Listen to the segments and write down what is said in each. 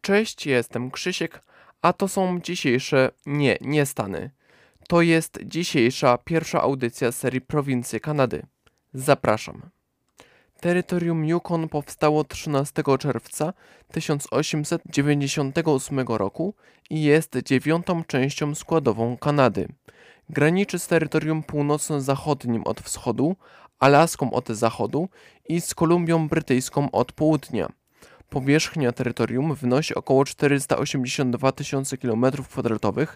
Cześć, jestem Krzysiek, a to są dzisiejsze nie, nie Stany. To jest dzisiejsza pierwsza audycja serii Prowincje Kanady. Zapraszam. Terytorium Yukon powstało 13 czerwca 1898 roku i jest dziewiątą częścią składową Kanady. Graniczy z terytorium północno-zachodnim od wschodu, Alaską od zachodu i z Kolumbią Brytyjską od południa. Powierzchnia terytorium wynosi około 482 tysiące km2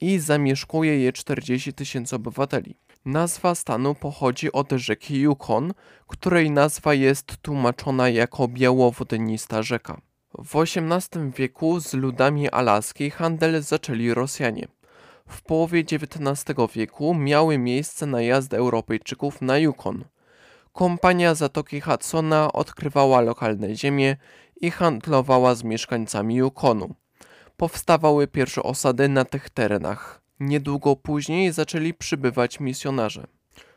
i zamieszkuje je 40 tysięcy obywateli. Nazwa stanu pochodzi od rzeki Yukon, której nazwa jest tłumaczona jako białowodnista rzeka. W XVIII wieku z ludami Alaski handel zaczęli Rosjanie. W połowie XIX wieku miały miejsce najazdy Europejczyków na Yukon. Kompania Zatoki Hudsona odkrywała lokalne ziemie i handlowała z mieszkańcami Yukonu. Powstawały pierwsze osady na tych terenach. Niedługo później zaczęli przybywać misjonarze.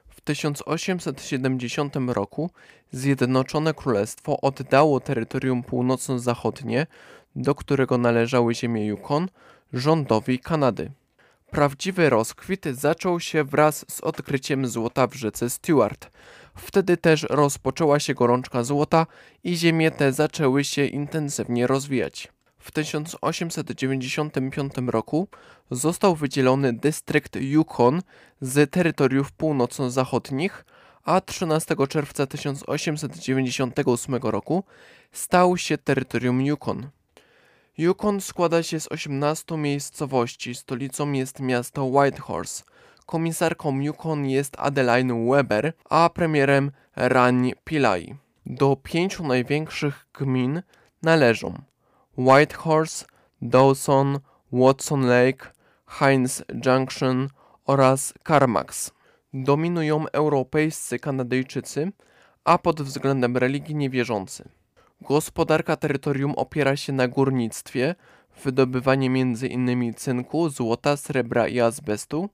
W 1870 roku Zjednoczone Królestwo oddało terytorium północno-zachodnie, do którego należały ziemie Yukon, rządowi Kanady. Prawdziwy rozkwit zaczął się wraz z odkryciem złota w rzece Stewart. Wtedy też rozpoczęła się gorączka złota i ziemie te zaczęły się intensywnie rozwijać. W 1895 roku został wydzielony dystrykt Yukon z terytoriów północno-zachodnich, a 13 czerwca 1898 roku stał się terytorium Yukon. Yukon składa się z 18 miejscowości, stolicą jest miasto Whitehorse. Komisarką Yukon jest Adeline Weber, a premierem Rani Pillai. Do pięciu największych gmin należą Whitehorse, Dawson, Watson Lake, Hines Junction oraz Carmax. Dominują europejscy Kanadyjczycy, a pod względem religii niewierzący. Gospodarka terytorium opiera się na górnictwie, wydobywanie m.in. cynku, złota, srebra i azbestu,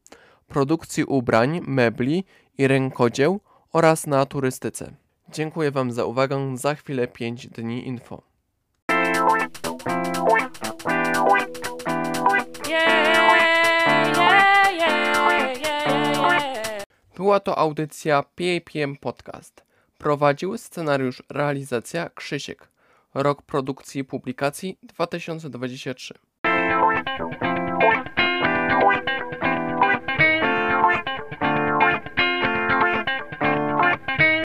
produkcji ubrań, mebli i rękodzieł oraz na turystyce. Dziękuję Wam za uwagę. Za chwilę 5 dni info. Była to audycja PAPM Podcast. Prowadził scenariusz realizacja Krzysiek. Rok produkcji i publikacji 2023.